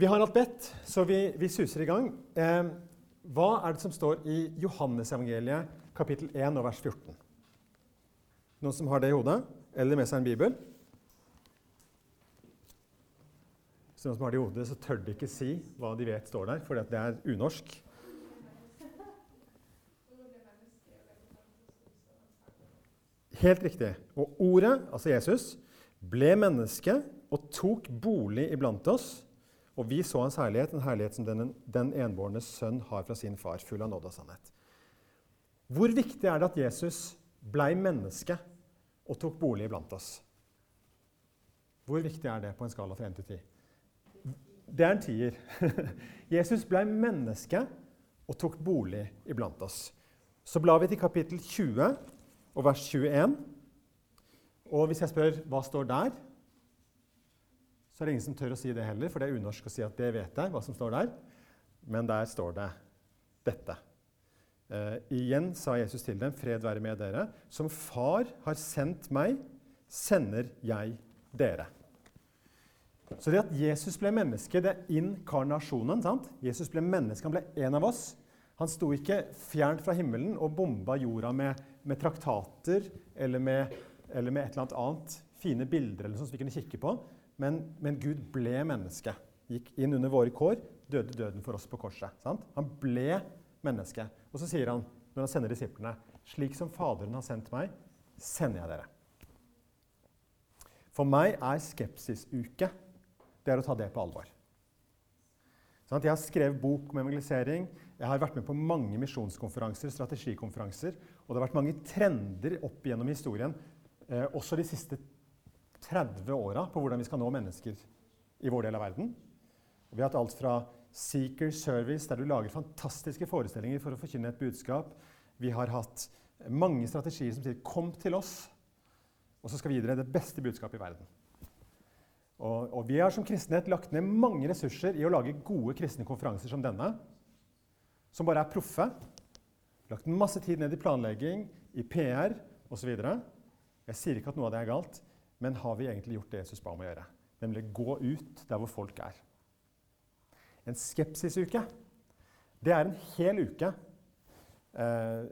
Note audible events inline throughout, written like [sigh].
Vi har hatt bedt, så vi, vi suser i gang. Eh, hva er det som står i Johannesevangeliet kapittel 1 og vers 14? Noen som har det i hodet? Eller med seg en bibel? Så noen som har det i hodet, så tør de ikke si hva de vet står der, for det er unorsk. Helt riktig. Og ordet, altså Jesus, ble menneske og tok bolig iblant oss. Og vi så hans herlighet, en herlighet som den, den enbårne sønn har fra sin far, full av nåde og sannhet. Hvor viktig er det at Jesus blei menneske og tok bolig iblant oss? Hvor viktig er det på en skala fra 1 til 10? Det er en tier. [laughs] Jesus blei menneske og tok bolig iblant oss. Så blar vi til kapittel 20 og vers 21. Og hvis jeg spør hva står der, så er det ingen som tør å si det heller, for det er unorsk å si at det vet jeg, hva som står der. Men der står det dette. Uh, igjen sa Jesus til dem, 'Fred være med dere.' 'Som Far har sendt meg, sender jeg dere.' Så det at Jesus ble menneske, det er inkarnasjonen. sant? Jesus ble menneske, han ble en av oss. Han sto ikke fjernt fra himmelen og bomba jorda med, med traktater eller med, eller med, et eller annet annet, fine bilder eller sånt som vi kunne kikke på. Men, men, Gud ble menneske. Gikk inn under våre kår, døde døden for oss på korset. Sant? Han ble menneske. Og så sier han, når han sender disiplene, slik som Faderen har sendt meg, sender jeg dere. For meg er skepsisuke det er å ta det på alvor. Sånn jeg har skrevet bok om evangelisering. Jeg har vært med på mange misjonskonferanser, strategikonferanser. Og det har vært mange trender opp gjennom historien, eh, også de siste 30 åra på hvordan vi skal nå mennesker i vår del av verden. Og vi har hatt alt fra Seeker Service, der du lager fantastiske forestillinger for å forkynne et budskap. Vi har hatt mange strategier som sier 'kom til oss', og så skal vi gi dere det beste budskapet i verden. Og, og, vi har som kristenhet lagt ned mange ressurser i å lage gode kristne konferanser som denne, som bare er proffe. Lagt masse tid ned i planlegging, i PR osv. Jeg sier ikke at noe av det er galt, men har vi egentlig gjort det Jesus ba om å gjøre? Nemlig gå ut der hvor folk er. En skepsisuke det er en hel uke, eh,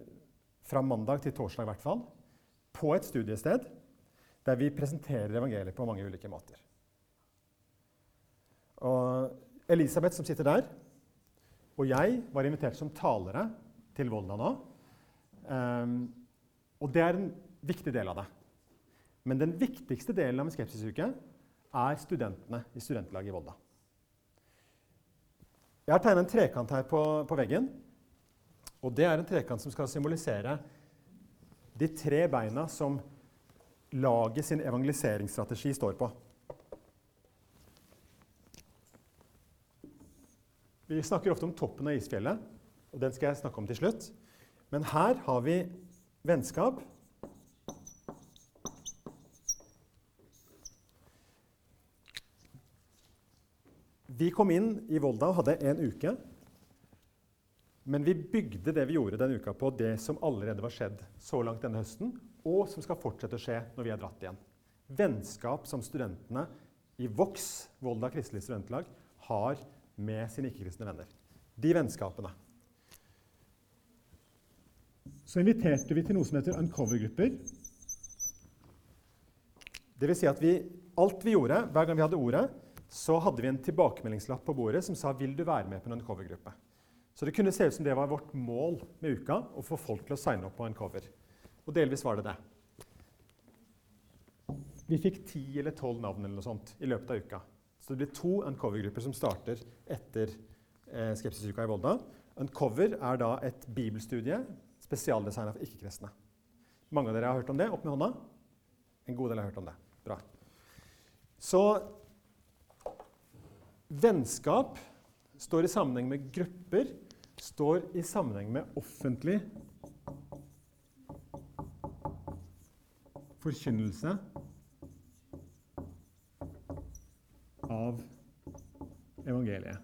fra mandag til torsdag i hvert fall, på et studiested der vi presenterer evangeliet på mange ulike måter. Og Elisabeth, som sitter der, og jeg var invitert som talere til Volda nå. Um, og det er en viktig del av det. Men den viktigste delen av en skepsisuke er studentene i studentlaget i Volda. Jeg har tegna en trekant her på, på, veggen. Og det er en trekant som skal symbolisere de tre beina som laget sin evangeliseringsstrategi står på. Vi snakker ofte om toppen av isfjellet, og den skal jeg snakke om til slutt. Men her har vi vennskap Vi kom inn i Volda og hadde en uke. Men vi bygde det vi gjorde den uka på det som allerede var skjedd så langt denne høsten, og som skal fortsette å skje når vi er dratt igjen. Vennskap som studentene i Vox, Volda kristelige studentlag, har med sine ikke-kristne venner. De vennskapene. Så inviterte vi til noe som heter uncover-grupper. Det vil si at vi, alt vi gjorde hver gang vi hadde ordet, så hadde vi en tilbakemeldingslapp på bordet som sa 'Vil du være med på en covergruppe?' Så det kunne se ut som det var vårt mål med uka, å få folk til å signe opp på en cover. Og delvis var det det. Vi fikk ti eller tolv navn eller noe sånt i løpet av uka. Så det blir to uncover-grupper som starter etter eh, Skepsisuka i Volda. Uncover er da et bibelstudie spesialdesigna for ikke-kristne. Mange av dere har hørt om det? Opp med hånda. En god del har hørt om det. Bra. Så Vennskap står i sammenheng med grupper, står i sammenheng med offentlig forkynnelse av evangeliet.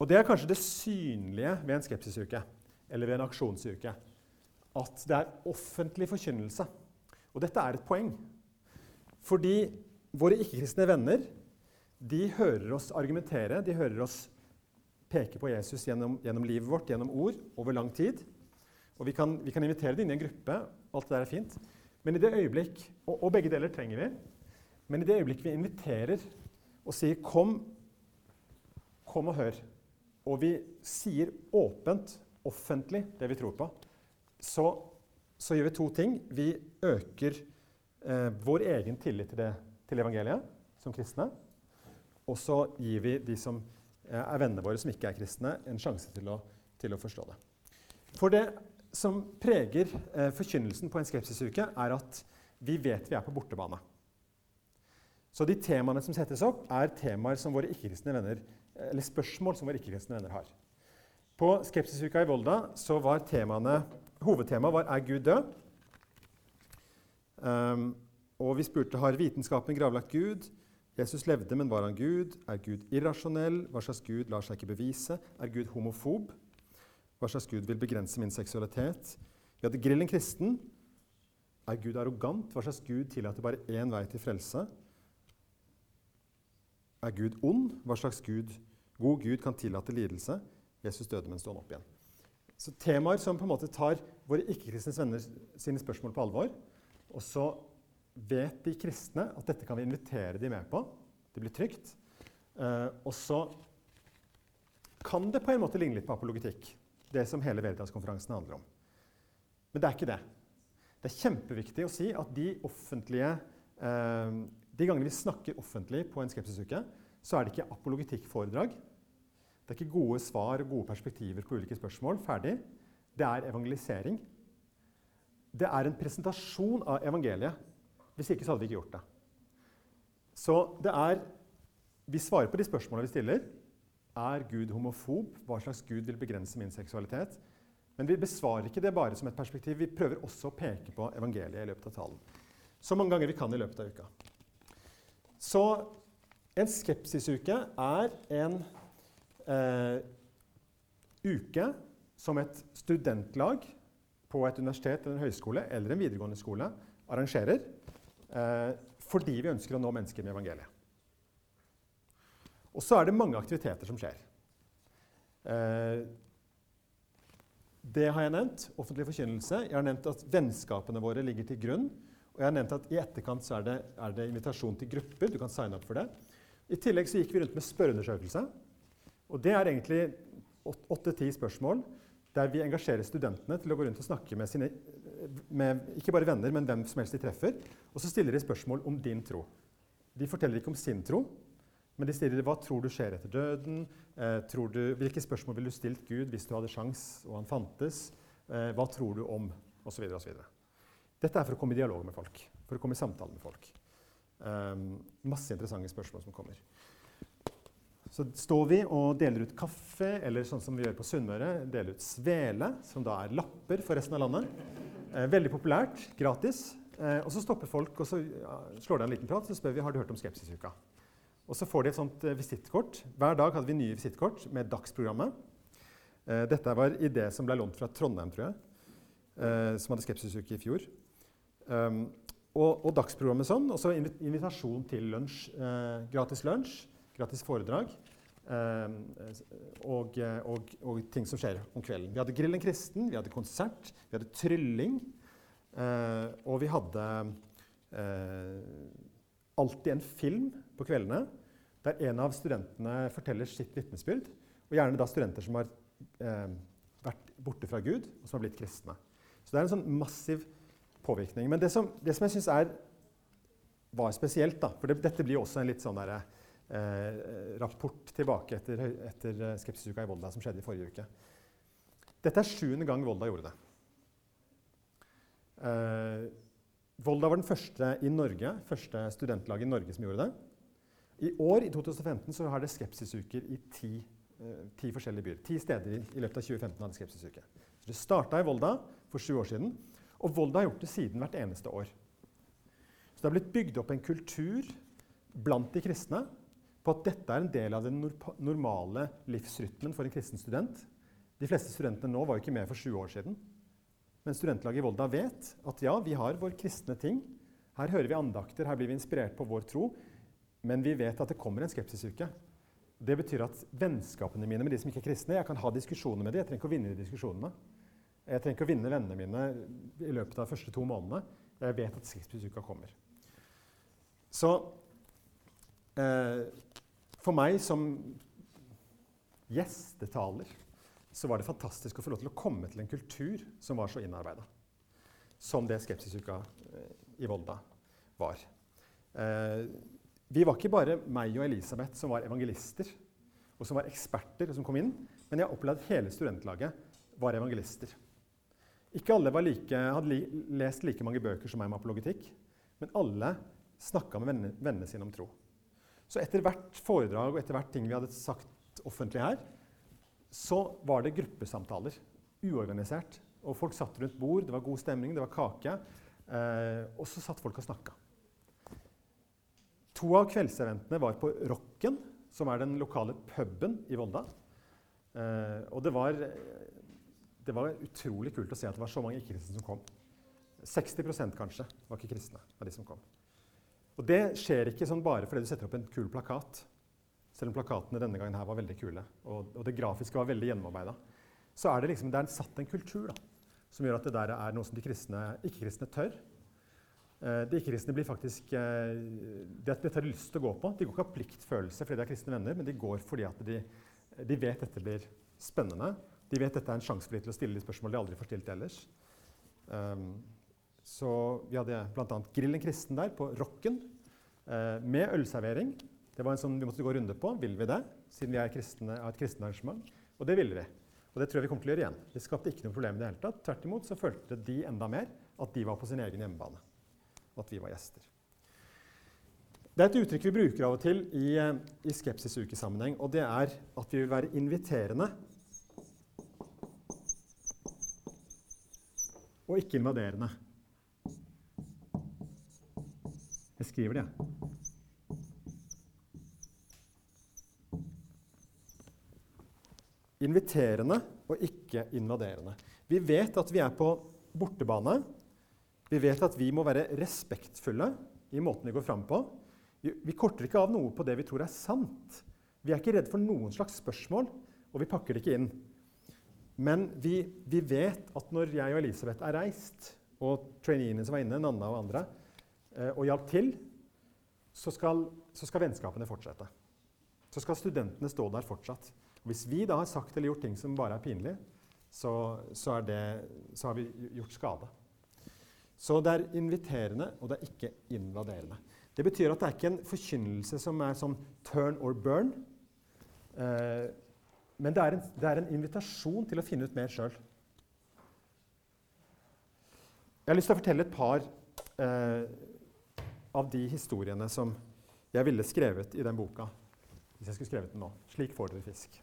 Og Det er kanskje det synlige ved en skepsisuke eller ved en aksjonsuke. At det er offentlig forkynnelse. Og dette er et poeng. Fordi våre ikke-kristne venner de hører oss argumentere, de hører oss peke på Jesus gjennom, gjennom, livet vårt, gjennom ord, over lang tid. Og vi kan, vi kan invitere dem inn i en gruppe. Alt det der er fint. Men i det øyeblikk, og, og begge deler trenger vi, men i det øyeblikk vi inviterer og sier 'kom, kom og hør', og vi sier åpent, offentlig, det vi tror på, så, så gjør vi to ting. Vi øker eh, vår egen tillit til, det, til evangeliet som kristne. Og så gir vi de som eh, er vennene våre som ikke er kristne, en sjanse til å, til å forstå det. For det som preger eh, forkynnelsen på en skepsisuke, er at vi vet vi er på bortebane. Så de temaene som settes opp, er temaer som våre ikke-kristne venner eller spørsmål som våre ikke-kristne venner har. På Skepsisuka i Volda så var temaene, hovedtemaet var 'Er Gud død?' Um, og vi spurte har vitenskapen gravlagt Gud. Jesus levde, men var han Gud? Er Gud irrasjonell? Hva slags Gud lar seg ikke bevise? Er Gud homofob? Hva slags Gud vil begrense min seksualitet? Vi hadde Grillen kristen. Er Gud arrogant? Hva slags Gud tillater bare én vei til frelse? Er Gud ond? Hva slags Gud, god Gud kan tillate lidelse? Jesus døde, men sto han opp igjen. Så Temaer som på en måte tar våre ikke-kristne venner sine spørsmål på alvor. Og så vet de kristne at dette kan vi invitere de med på. Det blir trygt. Eh, og så kan det på en måte ligne litt på apologetikk, det som hele Veritas-konferansen handler om. Men det er ikke det. Det er kjempeviktig å si at de offentlige eh, de gangene vi snakker offentlig på en skepsisuke, så er det ikke apologitikkforedrag. Det er ikke gode svar og gode perspektiver på ulike spørsmål. Ferdig. Det er evangelisering. Det er en presentasjon av evangeliet. Hvis ikke så hadde vi ikke gjort det. Så det er Vi svarer på de spørsmålene vi stiller. Er Gud homofob? Hva slags Gud vil begrense min seksualitet? Men vi besvarer ikke det bare som et perspektiv. Vi prøver også å peke på evangeliet i løpet av talen. Så mange ganger vi kan i løpet av uka. Så en skepsisuke er en eh, uke som et studentlag på et universitet eller en høyskole eller en videregående skole arrangerer fordi vi ønsker å nå mennesker med evangeliet. Og så er det mange aktiviteter som skjer. Eh, det har jeg nevnt. Offentlig forkynnelse. Jeg har nevnt at vennskapene våre ligger til grunn. Og jeg har nevnt at I etterkant er det, er det, invitasjon til grupper. Du kan signe opp for det. I tillegg så gikk vi rundt med spørreundersøkelse. Og Det er egentlig åtte-ti spørsmål der vi engasjerer studentene til å gå rundt og snakke med sine med, ikke bare venner, men hvem som helst de treffer. Og så stiller de spørsmål om din tro. De forteller ikke om sin tro, men de stiller hva tror du skjer etter døden. Eh, du, hvilke spørsmål ville du stilt Gud hvis du hadde sjans og han fantes? Eh, hva tror du om? Og så videre, så videre. Dette er for å komme i dialog med folk, for å komme i samtale med folk. Um, masse interessante spørsmål som kommer. Så står vi og deler ut kaffe, eller sånn som vi gjør på Sunnmøre, deler ut svele, som da er lapper for resten av landet. Eh, veldig populært, gratis. Eh, og så stopper folk og så slår de en liten prat så spør vi har du hørt om Skepsisuka. Og så får de et sånt eh, visittkort. Hver dag hadde vi nye visittkort med dagsprogrammet. Dette var idé som ble lånt fra Trondheim, tror jeg, som hadde Skepsisuke i fjor. Um, og, og, dagsprogrammet sånn. Og så invitasjon til lunsj. Gratis lunsj, gratis foredrag. Eh, og, og, og, ting som skjer om kvelden. Vi hadde Grillen kristen, vi hadde konsert, vi hadde trylling. Eh, og vi hadde eh, alltid en film på kveldene der en av studentene forteller sitt vitnesbyrd. Og gjerne da studenter som har eh, vært borte fra Gud, og som har blitt kristne. Så det er en sånn massiv påvirkning. Men det som, det som jeg syns var spesielt, da, for det, dette blir jo også en litt sånn der, eh, rapport tilbake etter, etter eh, Skepsisuka i Volda, som skjedde i forrige uke. Dette er sjuende gang Volda gjorde det. Eh, Volda var den første i Norge, første studentlaget i Norge som gjorde det. I år, i 2015, så har det skepsisuker i ti, eh, ti forskjellige byer. Ti steder i løpet av 2015 hadde skepsisuke. Så det starta i Volda for sju år siden. Og Volda har gjort det siden hvert eneste år. Så det har blitt bygd opp en kultur blant de kristne på at dette er en del av den normale livsrytmen for en kristen student. De fleste studentene nå var jo ikke med for 20 år siden. Men studentlaget i Volda vet at ja, vi har vår kristne ting. Her hører vi andakter, her blir vi inspirert på vår tro. Men vi vet at det kommer en skepsisuke. Det betyr at vennskapene mine med de som ikke er kristne Jeg kan ha diskusjoner med dem. Jeg trenger ikke å vinne de diskusjonene. Jeg trenger ikke å vinne vennene mine i løpet av de første to månedene. Jeg vet at skepsisuka kommer. Så for meg som gjestetaler så var det fantastisk å få lov til å komme til en kultur som var så innarbeida som det Skepsisuka eh, i Volda var. Eh, vi var ikke bare meg og Elisabeth som var evangelister og som var eksperter som kom inn, men jeg opplevde at hele studentlaget var evangelister. Ikke alle like, hadde li, lest like mange bøker som meg om apologetikk, men alle snakka med vennene sine om tro. Så etter hvert foredrag og etter hvert ting vi hadde sagt offentlig her, så var det gruppesamtaler. Uorganisert. Og folk satt rundt bord, det var god stemning, det var kake. Eh, og så satt folk og snakka. To av kveldseventene var på Rocken, som er den lokale puben i Volda. Eh, og det var, det var, utrolig kult å se at det var så mange ikke-kristne som kom. 60% kanskje var ikke kristne av de som kom. Og det skjer ikke sånn bare fordi du setter opp en kul plakat. Selv om plakatene denne gangen her var veldig kule, og, og det grafiske var veldig gjennomarbeida. Så er det liksom, det er satt en kultur da, som gjør at det der er noe som de ikke-kristne tør. Eh, de ikke-kristne blir faktisk eh, Dette har de lyst til å gå på. De går ikke av pliktfølelse fordi de er kristne venner, men de går fordi at de, de vet dette blir spennende. De vet dette er en sjanse for dem til å stille de spørsmål de aldri får stilt ellers. Um, så vi hadde bl.a. Grillen kristen der på Rocken eh, med ølservering. Det var en sånn vi måtte gå runde på. Vil vi det? Siden vi er kristne, et kristent arrangement. Og det ville vi. Og det tror jeg vi kommer til å gjøre igjen. Det skapte ikke noe problem i det hele tatt. Tvert imot så følte de enda mer at de var på sin egen hjemmebane. Og at vi var gjester. Det er et uttrykk vi bruker av og til i, eh, i skepsisukesammenheng, og det er at vi vil være inviterende og ikke invaderende. Skriver det, jeg. Inviterende og ikke invaderende. Vi vet at vi er på bortebane. Vi vet at vi må være respektfulle i måten vi går fram på. Vi korter ikke av noe på det vi tror er sant. Vi er ikke redd for noen slags spørsmål, og vi pakker det ikke inn. Men vi, vi vet at når jeg og Elisabeth er reist, og traineene som var inne, Nanna og andre, og hjalp til, så skal, så skal vennskapene fortsette. Så skal studentene stå der fortsatt. Hvis vi da har sagt eller gjort ting som bare er pinlig, så, så, er det, så har vi gjort skade. Så det er inviterende, og det er ikke invaderende. Det betyr at det er ikke en forkynnelse som er sånn turn or burn. Eh, men det er, en, det er, en, invitasjon til å finne ut mer sjøl. Jeg har lyst til å fortelle et par eh, av de historiene som jeg ville skrevet i den boka. Hvis jeg skulle skrevet den nå. Slik får dere fisk.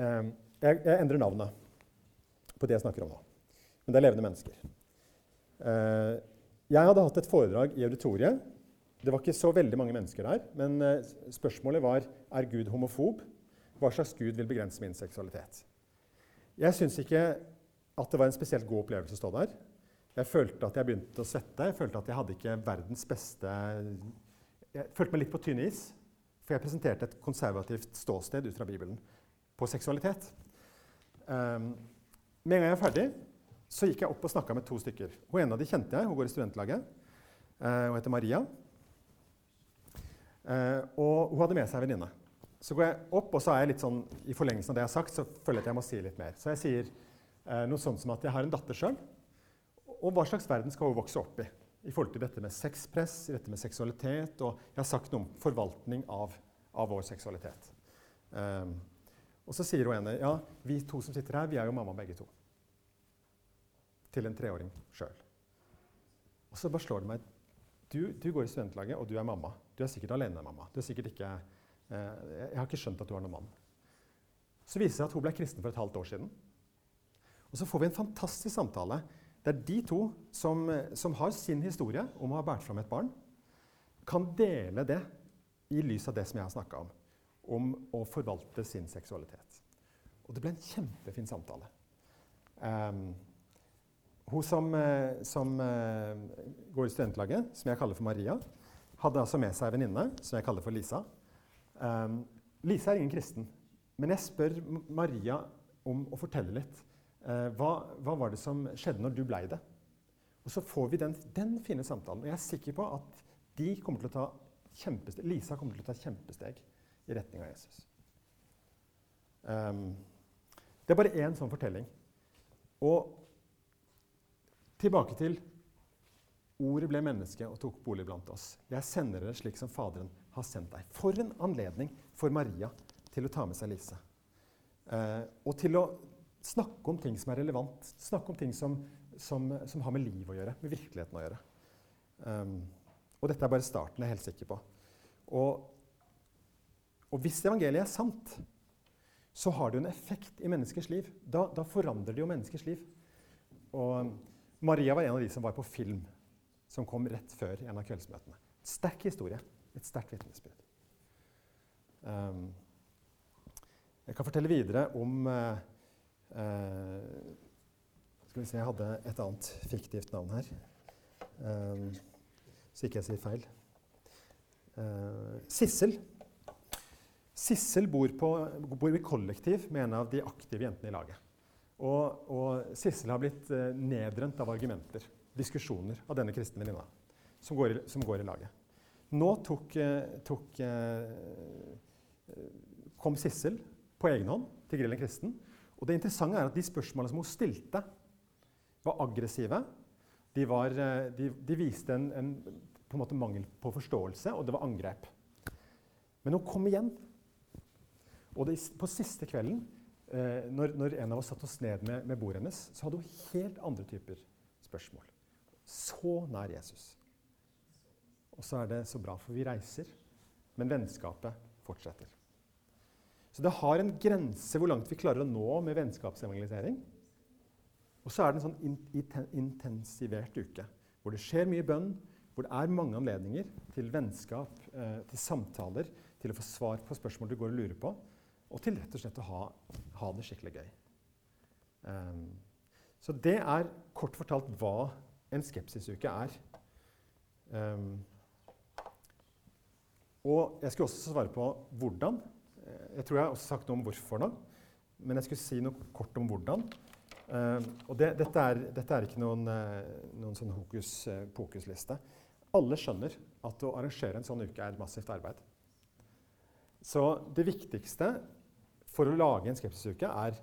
Ehm, jeg, jeg, endrer navnet på det jeg snakker om nå. Men det er levende mennesker. Ehm, jeg hadde hatt et foredrag i auditoriet. Det var ikke så veldig mange mennesker der. Men eh, spørsmålet var er Gud homofob. Hva slags Gud vil begrense min seksualitet? Jeg syns ikke at det var en spesielt god opplevelse å stå der. Jeg følte at jeg begynte å svette. Jeg følte at jeg hadde ikke verdens beste Jeg følte meg litt på tynn is. For jeg presenterte et konservativt ståsted ut fra Bibelen på seksualitet. Um, med en gang jeg var ferdig, så gikk jeg opp og snakka med to stykker. Hun ene av de kjente jeg. Hun går i studentlaget. Uh, hun heter Maria. Uh, og hun hadde med seg en venninne. Så går jeg opp, og så er jeg litt sånn, i forlengelsen av det jeg har sagt, så føler jeg at jeg må si litt mer. Så jeg sier uh, noe sånt som at jeg har en datter sjøl. Og hva slags verden skal hun vokse opp i? I forhold til dette med sexpress, dette med seksualitet. Og jeg har sagt noe om forvaltning av, av vår seksualitet. Um, og så sier hun ene ja, vi to som sitter her, vi er jo mamma begge to. Til en treåring sjøl. Og så bare slår det meg du, du, går i studentlaget, og du er mamma. Du er sikkert alene mamma. Du er sikkert ikke, eh, jeg har ikke skjønt at du har noen mann. Så viser det seg at hun ble kristen for et halvt år siden. Og så får vi en fantastisk samtale der de to som, som har sin historie om å ha båret fram et barn, kan dele det i lys av det som jeg har snakka om om å forvalte sin seksualitet. Og det ble en kjempefin samtale. Um, hun som, eh, som eh, går i studentlaget, som jeg kaller for Maria, hadde altså med seg en venninne som jeg kaller for Lisa. Um, Lisa er ingen kristen, men jeg spør Maria om å fortelle litt. Uh, hva, hva, var det som skjedde når du blei det? Og så får vi den, den, fine samtalen. Og jeg er sikker på at de kommer til å ta kjempesteg, Lisa kommer til å ta kjempesteg i retning av Jesus. Um, det er bare én sånn fortelling. Og tilbake til Ordet ble menneske og tok bolig blant oss. Jeg sender dere slik som Faderen har sendt deg. For en anledning for Maria til å ta med seg Lise. Eh, og til å snakke om ting som er relevant. Snakke om ting som, som, som har med liv å gjøre, med virkeligheten å gjøre. Um, og dette er bare starten, jeg er helt sikker på. Og, og hvis evangeliet er sant, så har det jo en effekt i menneskers liv. Da, da, forandrer det jo menneskers liv. Og Maria var en av de som var på film, som kom rett før en av kveldsmøtene. Sterk historie. Et sterkt vitnesbyrd. Um, jeg kan fortelle videre om uh, Skal vi se, jeg hadde et annet fiktivt navn her. Um, så ikke jeg sier feil. Uh, Sissel Sissel bor, på, bor, i kollektiv med en av de aktive jentene i laget. Og, og Sissel har blitt eh, nedrent av argumenter, diskusjoner, av denne kristne venninna som, som, går i laget. Nå tok, eh, tok, eh, kom Sissel på egen hånd til Grillen kristen. Og det interessante er at de spørsmålene som hun stilte, var aggressive. De, var, eh, de, de viste en, en, på en måte mangel på forståelse, og det var angrep. Men hun kom igjen og det, på siste kvelden, eh, når, når, en av oss satte oss ned med, med bordet hennes, så hadde hun helt andre typer spørsmål. Så nær Jesus. Og så er det så bra, for vi reiser, men vennskapet fortsetter. Så det har en grense hvor langt vi klarer å nå med vennskapsevangelisering. Og så er det en sånn intensivert uke hvor det skjer mye bønn, hvor det er mange anledninger til vennskap, eh, til samtaler, til å få svar på spørsmål du går og lurer på og til rett og slett å ha, ha det skikkelig gøy. Um, så det er kort fortalt hva en skepsisuke er. Um, og jeg skulle også svare på hvordan. Eh, jeg tror jeg har også sagt noe om hvorfor nå. Men jeg skulle si noe kort om hvordan. Um, og det, dette, er, dette, er, ikke noen, uh, noen sånn hokus pokus-liste. Alle skjønner at å arrangere en sånn uke er et massivt arbeid. Så det viktigste for å lage en skepsisuke er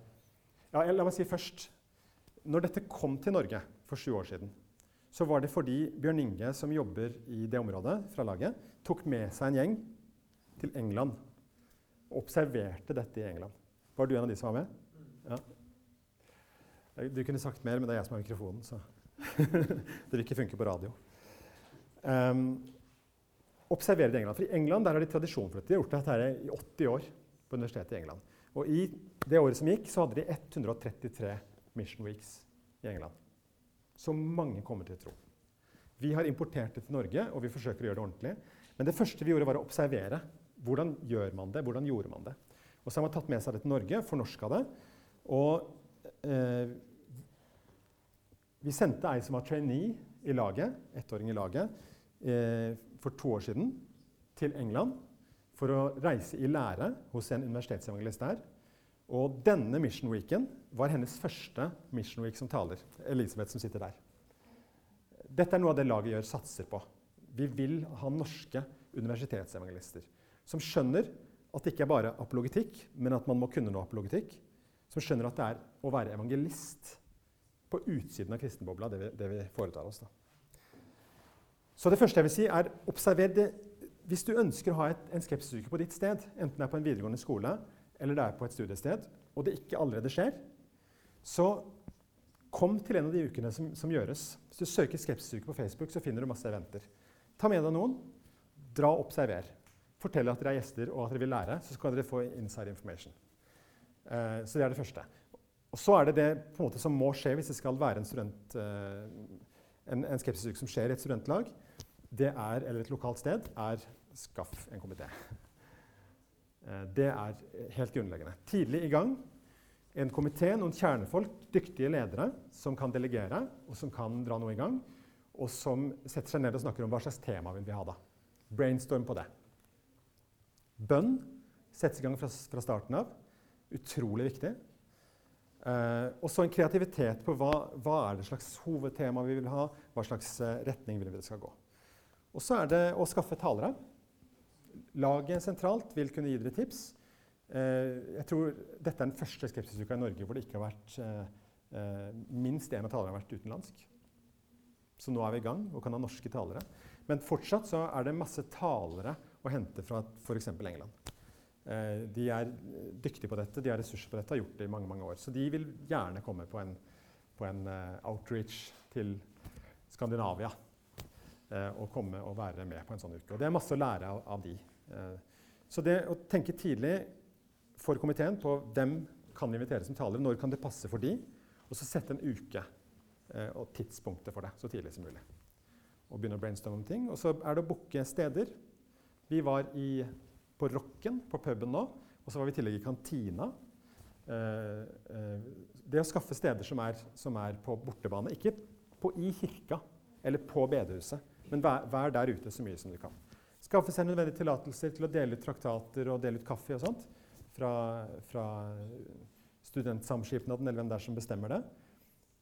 ja, La meg si først Når dette kom til Norge for sju år siden, så var det fordi Bjørn Inge, som jobber i det området fra laget, tok med seg en gjeng til England observerte dette i England. Var du en av de som var med? Ja. Du kunne sagt mer, men det er jeg som har mikrofonen, så [laughs] det vil ikke funke på radio. Um, i England. For I England der har de tradisjon for dette. De har gjort dette i 80 år på universitetet i England. Og i det året som gikk, så hadde de 133 Mission Weeks i England. Så mange kommer til å tro. Vi har importert det til Norge, og vi forsøker å gjøre det ordentlig. Men det første vi gjorde, var å observere. Hvordan gjør man det? Hvordan gjorde man det? Og så har man tatt med seg det til Norge, fornorska det. Og eh, vi sendte ei som var trainee i laget, ettåring i laget, eh, for to år siden til England for å reise i lære hos en universitetsevangelist der. Og denne Mission Weeken var hennes første Mission Week som taler. Elisabeth som sitter der. Dette er noe av det laget gjør satser på. Vi vil ha norske universitetsevangelister som skjønner at det ikke er bare apologetikk, men at man må kunne noe apologetikk. Som skjønner at det er å være evangelist på utsiden av kristenbobla, det vi, det vi foretar oss. Da. Så det første jeg vil si, er observer det hvis du ønsker å ha et, en skepsisuke på ditt sted, enten det er på en videregående skole eller det er på et studiested, og det ikke allerede skjer, så kom til en av de ukene som, som gjøres. Hvis du søker skepsisuke på Facebook, så finner du masse eventer. Ta med deg noen. Dra og observer. Fortell at dere er gjester og at dere vil lære, så skal dere få inside information. Uh, så det er det første. Og så er det det på en måte, som må skje hvis det skal være en, student, uh, en, en skepsisuke som skjer i et studentlag det er, eller et lokalt sted, er skaff en komité. Eh, det er helt grunnleggende. Tidlig i gang en komité, noen kjernefolk, dyktige ledere, som kan delegere, og som kan dra noe i gang, og som setter seg ned og snakker om hva slags tema vil vi ha da. Brainstorm på det. Bønn settes i gang fra, fra starten av. Utrolig viktig. Eh, og så en kreativitet på hva, hva er det slags hovedtema vi vil ha, hva slags eh, retning vil vi det skal gå. Og så er det å skaffe talere. Laget sentralt vil kunne gi dere tips. Eh, jeg tror Dette er den første skepsisuka i Norge hvor det ikke har vært eh, eh, minst én av talerne har vært utenlandsk. Så nå er vi i gang og kan ha norske talere. Men fortsatt så er det masse talere å hente fra f.eks. England. Eh, de er dyktige på dette, de har ressurser på dette, har gjort det i mange mange år. Så de vil gjerne komme på en, på en uh, outreach til Skandinavia og komme og være med på en sånn uke. Og det er masse å lære av, av de. Så det å tenke tidlig for komiteen på hvem kan invitere som talere, når kan det passe for de, og så sette en uke eh, og tidspunktet for det så tidlig som mulig. Og begynne å brainstorme om ting. Og så er det å booke steder. Vi var i, på Rocken, på puben nå, og så var vi i tillegg i kantina. Eh, eh, det å skaffe steder som er, som er på bortebane, ikke på, i kirka eller på bedehuset, men vær, vær der ute så mye som du kan. Skaffe seg nødvendige tillatelser til å dele ut traktater og dele ut kaffe og sånt fra, fra studentsamskipnaden eller hvem det er som bestemmer det.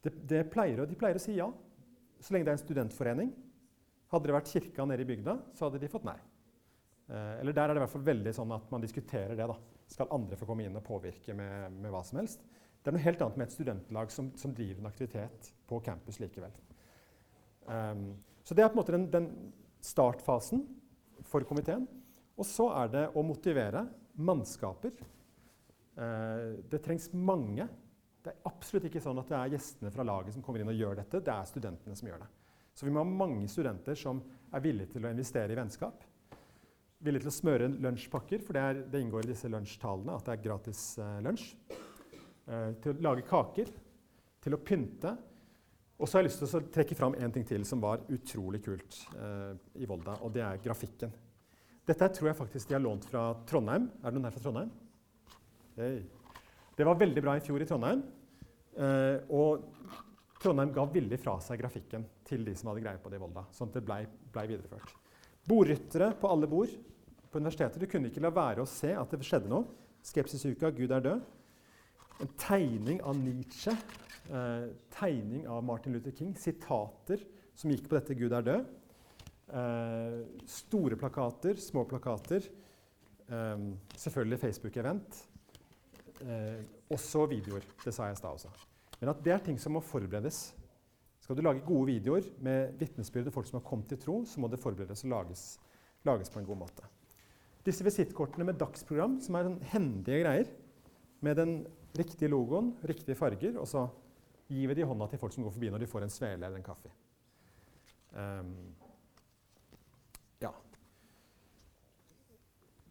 Det, det pleier, de pleier å si ja, så lenge det er en studentforening. Hadde det vært kirka nede i bygda, så hadde de fått nei. Eh, eller der er det i hvert fall veldig sånn at man diskuterer det. da. Skal andre få komme inn og påvirke med, med hva som helst? Det er noe helt annet med et studentlag som, som driver en aktivitet på campus likevel. Um, så det er på en måte den, den startfasen for komiteen. Og så er det å motivere mannskaper. Uh, det trengs mange. Det er absolutt ikke sånn at det er gjestene fra laget som kommer inn og gjør dette. Det er studentene som gjør det. Så vi må ha mange studenter som er villige til å investere i vennskap. Villige til å smøre lunsjpakker, for det, er, det inngår i disse lunsjtalene at det er gratis eh, lunsj. Eh, til å lage kaker. Til å pynte. Og så har jeg lyst til å trekke fram en ting til som var utrolig kult eh, i Volda, og det er grafikken. Dette tror jeg faktisk de har lånt fra Trondheim. Er det noen her fra Trondheim? Hey. Det var veldig bra i fjor i Trondheim. Eh, og Trondheim ga villig fra seg grafikken til de som hadde greie på det i Volda. sånn at det blei ble videreført. Bordryttere på alle bord på universitetet. Du kunne ikke la være å se at det skjedde noe. Skepsisuka, Gud er død. En tegning av Nietzsche. Eh, tegning av Martin Luther King. Sitater som gikk på dette 'Gud er død'. Eh, store plakater, små plakater. Eh, selvfølgelig Facebook-event. Eh, også videoer. Det sa jeg i stad også. Men at det er ting som må forberedes. Skal du lage gode videoer med vitnesbyrd og folk som har kommet til tro, så må det forberedes og lages, lages på en god måte. Disse visittkortene med dagsprogram, som er sånn hendige greier, med den riktige logoen, riktige farger, og så gir vi det i hånda til folk som går forbi når de får en svele eller en kaffe. Um,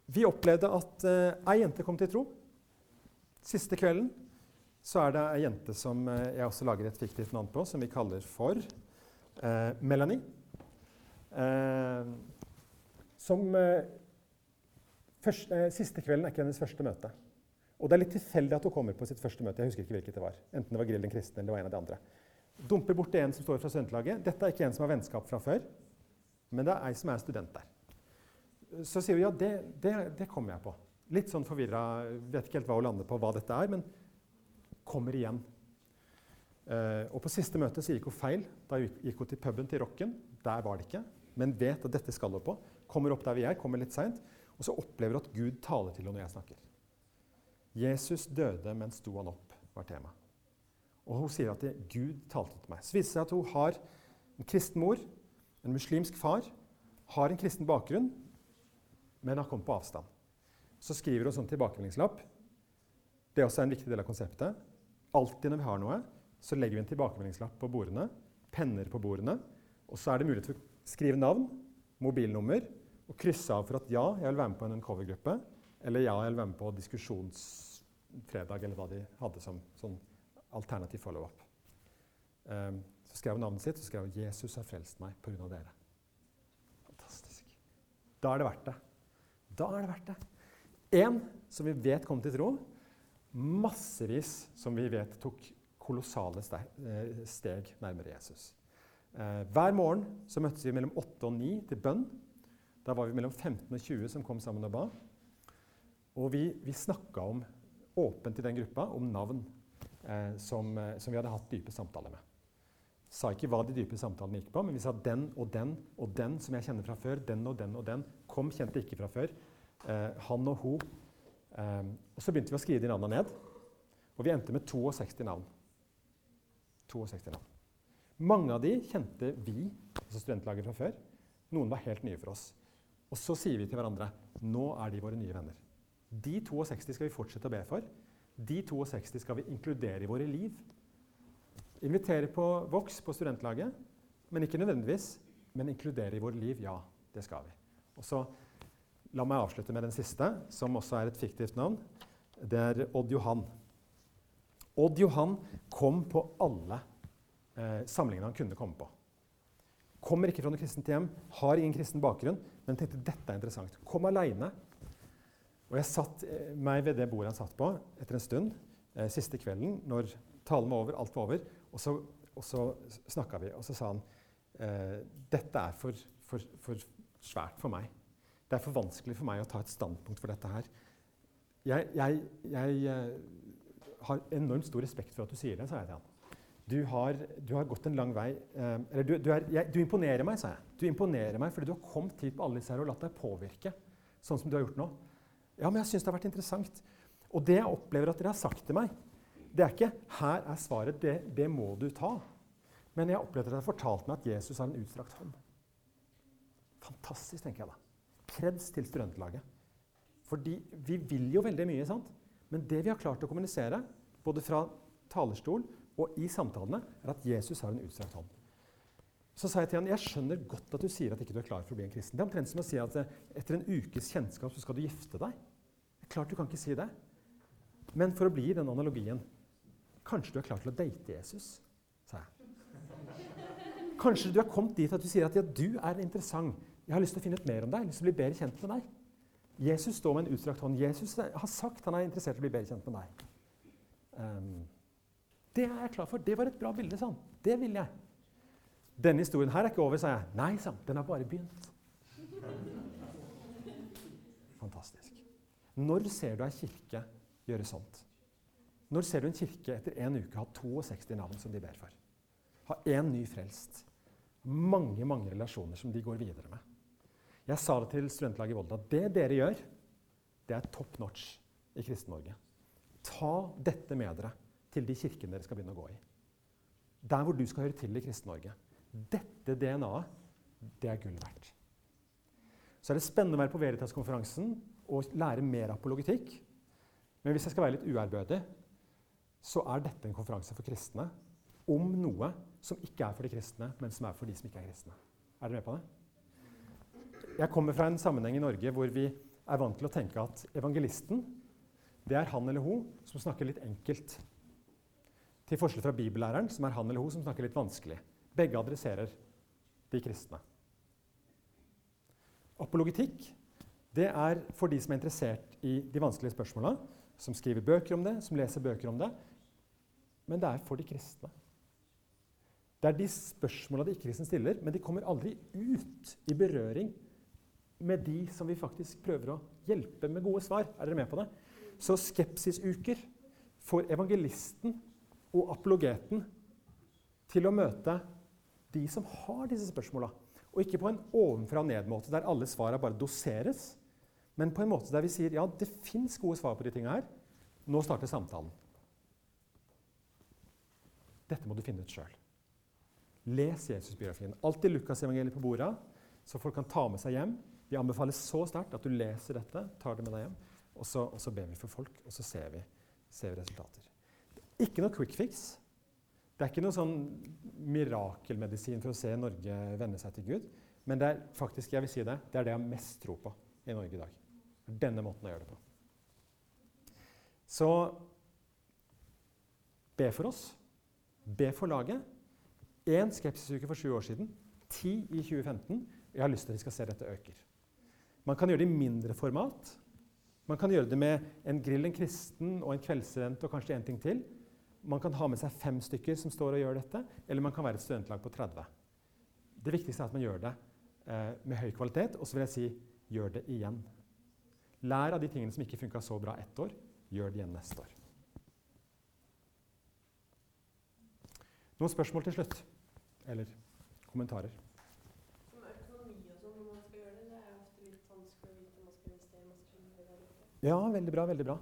Vi opplevde at uh, ei jente kom til tro. Siste kvelden så er det ei jente som uh, jeg også lager et fiktivt navn på, som vi kaller for eh, Melanie. Eh, som først, Siste kvelden er ikke hennes første møte. Og det er litt tilfeldig at hun kommer på sitt første møte. jeg husker ikke hvilket det var. Enten det var Grill den kristne eller det var en av de andre. Dumper borti en som står fra studentlaget. Dette er ikke en som har vennskap fra før, men det er ei som er student der så sier hun ja, det, det, det kommer jeg på. Litt sånn forvirra, vet ikke helt hva hun lander på, hva dette er, men kommer igjen. Uh, og På siste møte så gikk hun feil. Da gikk hun til puben til Rocken. Der var det ikke. Men vet at dette skal hun på. Kommer opp der vi er, kommer litt seint. Og så opplever hun at Gud taler til henne når jeg snakker. Jesus døde, men sto han opp, var tema. Og hun sier at det, Gud talte til meg. Så viser det seg at hun har en kristen mor, en muslimsk far, har en kristen bakgrunn, men har kommet på avstand. Så skriver hun sånn tilbakemeldingslapp. Det er også en viktig del av konseptet. Alltid når vi har noe, så legger vi en tilbakemeldingslapp på bordene. Penner på bordene. Og så er det mulighet for å skrive navn, mobilnummer og krysse av for at ja, jeg vil være med på en uncover-gruppe. Eller ja, jeg vil være med på diskusjonsfredag, eller hva de hadde som sånn alternativ follow-up. Um, så skrev hun navnet sitt så skrev 'Jesus har frelst meg pga. dere'. Fantastisk. Da er det verdt det. Da er det verdt det. Én som vi vet kommer til tro, massevis som vi vet tok kolossale eh, steg nærmere Jesus. Eh, hver morgen så møttes vi mellom 8 og 9 til bønn. Da var vi mellom 15 og 20 som kom sammen og ba. Og vi, vi snakka åpent i den gruppa om navn eh, som, eh, som, vi hadde hatt dype samtaler med. Sa ikke hva de dype samtalene gikk på, men vi sa den og den og den som jeg kjenner fra før. Den og den og den. Kom kjente ikke fra før. Eh, han og hun. Eh, og så begynte vi å skrive de navnene ned. Og vi endte med 62 navn. 62 navn. Mange av de kjente vi, altså studentlaget fra før. Noen var helt nye for oss. Og så sier vi til hverandre nå er de våre nye venner. De 62 skal vi fortsette å be for. De 62 skal vi inkludere i våre liv. Invitere på Vox på studentlaget, men ikke nødvendigvis. Men inkludere i våre liv, ja, det skal vi. Og så La meg avslutte med den siste, som også er et fiktivt navn. Det er Odd Johan. Odd Johan kom på alle eh, samlingene han kunne komme på. Kommer ikke fra noe kristent hjem, har ingen kristen bakgrunn, men tenkte dette er interessant. Kom aleine. Og jeg satt eh, meg ved det bordet han satt på etter en stund, eh, siste kvelden, når talen var over, alt var over. Og så, og så snakka vi, og så sa han eh, dette er for, for, for, svært for meg. Det er for vanskelig for meg å ta et standpunkt for dette her. Jeg, jeg, jeg eh, har enormt stor respekt for at du sier det, sa jeg til han. Du har, du har, gått en lang vei. Eh, eller du, du, er, jeg, du, imponerer meg, sa jeg. Du imponerer meg fordi du har kommet hit på alle disse her og latt deg påvirke. Sånn som du har gjort nå. Ja, men jeg syns det har vært interessant. Og det jeg opplever at dere har sagt til meg, det er ikke 'her er svaret', det, det må du ta. Men jeg opplever at dere har fortalt meg at Jesus har en utstrakt hånd. Fantastisk, tenker jeg da. Kreds til studentlaget. Fordi vi vil jo veldig mye, sant? Men det vi har klart å kommunisere, både fra talerstol og i samtalene, er at Jesus har en utstrakt hånd. Så sa jeg til han, jeg skjønner godt at du sier at ikke du er klar for å bli en kristen. Det er omtrent som å si at eh, etter en ukes kjennskap så skal du gifte deg. Det er klart du kan ikke si det. Men for å bli i den analogien Kanskje du er klar til å date Jesus, sa jeg. Kanskje du er kommet dit at du sier at ja, du er interessant. Jeg har lyst til å finne ut mer om deg. Jeg har lyst til å bli bedre kjent med deg. Jesus står med en utstrakt hånd. Jesus har sagt han er interessert i å bli bedre kjent med deg. Um, det er jeg klar for. Det var et bra bilde, sa han. Det vil jeg. Denne historien her er ikke over, sa jeg. Nei, sa han. Den har bare begynt. Fantastisk. Når ser du ei kirke gjøre sånt? Når ser du en kirke etter en uke ha 62 navn som de ber for? Ha én ny frelst? Mange mange relasjoner som de går videre med. Jeg sa det til studentlaget i Volda. Det dere gjør, det er top notch i Kristen-Norge. Ta dette med dere til de kirkene dere skal begynne å gå i. Der hvor du skal høre til i Kristen-Norge. Dette DNA-et, det er gull verdt. Så er det spennende å være på Veritas-konferansen og lære mer apologitikk. Men hvis jeg skal være litt uærbødig, så er dette en konferanse for kristne om noe som ikke er for de kristne, men som er for de som ikke er kristne. Er dere med på det? Jeg kommer fra en sammenheng i Norge hvor vi er vant til å tenke at evangelisten det er han eller hun som snakker litt enkelt til forskjell fra bibellæreren, som er han eller hun som snakker litt vanskelig. Begge adresserer de kristne. Apologitikk det er for de som er interessert i de vanskelige spørsmåla, som skriver bøker om det, som leser bøker om det. Men det er for de kristne. Det er de spørsmåla de ikke-kristne stiller, men de kommer aldri ut i berøring med de som vi faktisk prøver å hjelpe med gode svar. Er dere med på det? Så skepsisuker får evangelisten og apologeten til å møte de som har disse spørsmåla. Og ikke på en ovenfra-ned-måte der alle svara bare doseres, men på en måte der vi sier ja, det fins gode svar på de tinga her. Nå starter samtalen. Dette må du finne ut sjøl. Les Jesusbiografien. Alltid Lukasevangeliet på bordet, så folk kan ta med seg hjem. Vi anbefaler så sterkt at du leser dette, tar det med deg hjem, og så, og så ber vi for folk, og så ser vi, ser vi resultater. Ikke noe quick fix. Det er ikke noe sånn mirakelmedisin for å se Norge vende seg til Gud. Men det er faktisk, jeg vil si det, det er det jeg har mest tro på i Norge i dag. Denne måten å gjøre det på. Så be for oss. Be for laget. Én skepsisuke for sju år siden. Ti i 2015. Jeg har lyst til at vi skal se dette øker. Man kan gjøre det i mindre format. Man kan gjøre det med en grill, en kristen og en kveldsstudent og kanskje en ting til. Man kan ha med seg fem stykker som står og gjør dette, eller man kan være et studentlag på 30. Det viktigste er at man gjør det eh, med høy kvalitet, og så vil jeg si gjør det igjen. Lær av de tingene som ikke funka så bra ett år. Gjør det igjen neste år. Noen spørsmål til slutt? Eller kommentarer? Som økonomi og sånn, når man skal gjøre det, det er jo ofte litt vanskelig å vite om man skal investere masse penger eller ikke. Ja, veldig bra. veldig bra.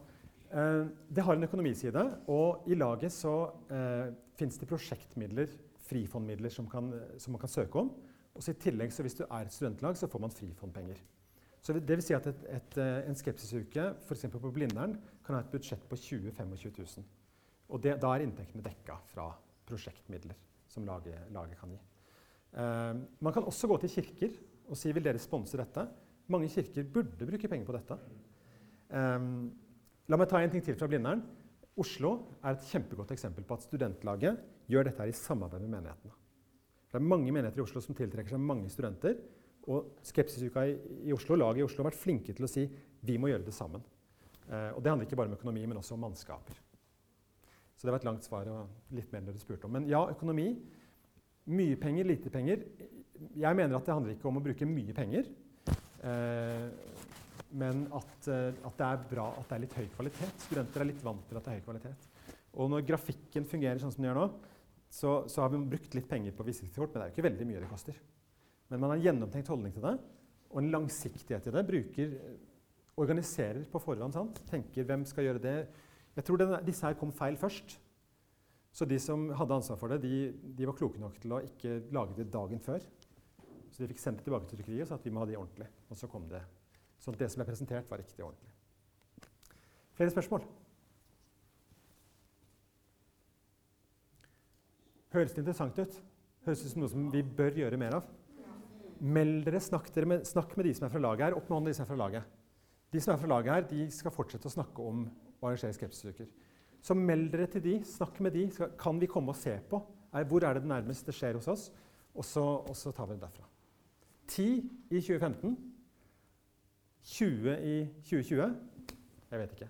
Eh, det har en økonomiside, og i laget så eh, fins det prosjektmidler, frifondmidler, som, kan, som, man kan søke om. Og så I tillegg, så hvis du er et studentlag, så får man frifondpenger. Så det vil si at et, et, eh, en skepsisuke f.eks. på Blindern kan ha et budsjett på 20 25 000. Og det, da er inntektene dekka fra prosjektmidler som laget, laget kan gi. Eh, man kan også gå til kirker og si vil dere sponse dette. Mange kirker burde bruke penger på dette. Um, la meg ta en ting til fra Blindern. Oslo er et kjempegodt eksempel på at studentlaget gjør dette her i samarbeid med menighetene. Det er mange menigheter i Oslo som tiltrekker seg mange studenter. Og Skepsisuka i, i Oslo, laget i Oslo har vært flinke til å si vi må gjøre det sammen. Uh, og Det handler ikke bare om økonomi, men også om mannskaper. Så det var et langt svar og litt mer enn du spurte om. Men ja, økonomi. Mye penger, lite penger. Jeg mener at det handler ikke om å bruke mye penger. Eh, men at, eh, at, det er bra at det er litt høy kvalitet. Studenter er litt vant til at det er høy kvalitet. Og når grafikken fungerer sånn som den gjør nå, så, så har vi brukt litt penger på visitkortkort, men det er jo ikke veldig mye det koster. Men man har en gjennomtenkt holdning til det, og en langsiktighet i det. Bruker, organiserer på forhånd. Sant? Tenker hvem skal gjøre det? Jeg tror denne, disse her kom feil først. Så de som hadde ansvar for det, de, de, var kloke nok til å ikke lage det dagen før. Så de fikk sendt det tilbake til trykkeriet og sa at vi må ha det ordentlig. Og så kom det. Så det som ble presentert, var riktig og ordentlig. Flere spørsmål? Høres det interessant ut? Høres det ut som noe som vi bør gjøre mer av? Meld dere, snakk, dere med, snakk med de som er fra laget her. Opp med hånden de som er fra laget. De som er fra laget her, de skal fortsette å snakke om å arrangere skepsisuker. Så meld dere til de, snakk med de. Kan vi komme og se på? Hvor er det det nærmest det skjer hos oss? Og så, og så tar vi det derfra. Ti i 2015. 20 i 2020. Jeg vet ikke.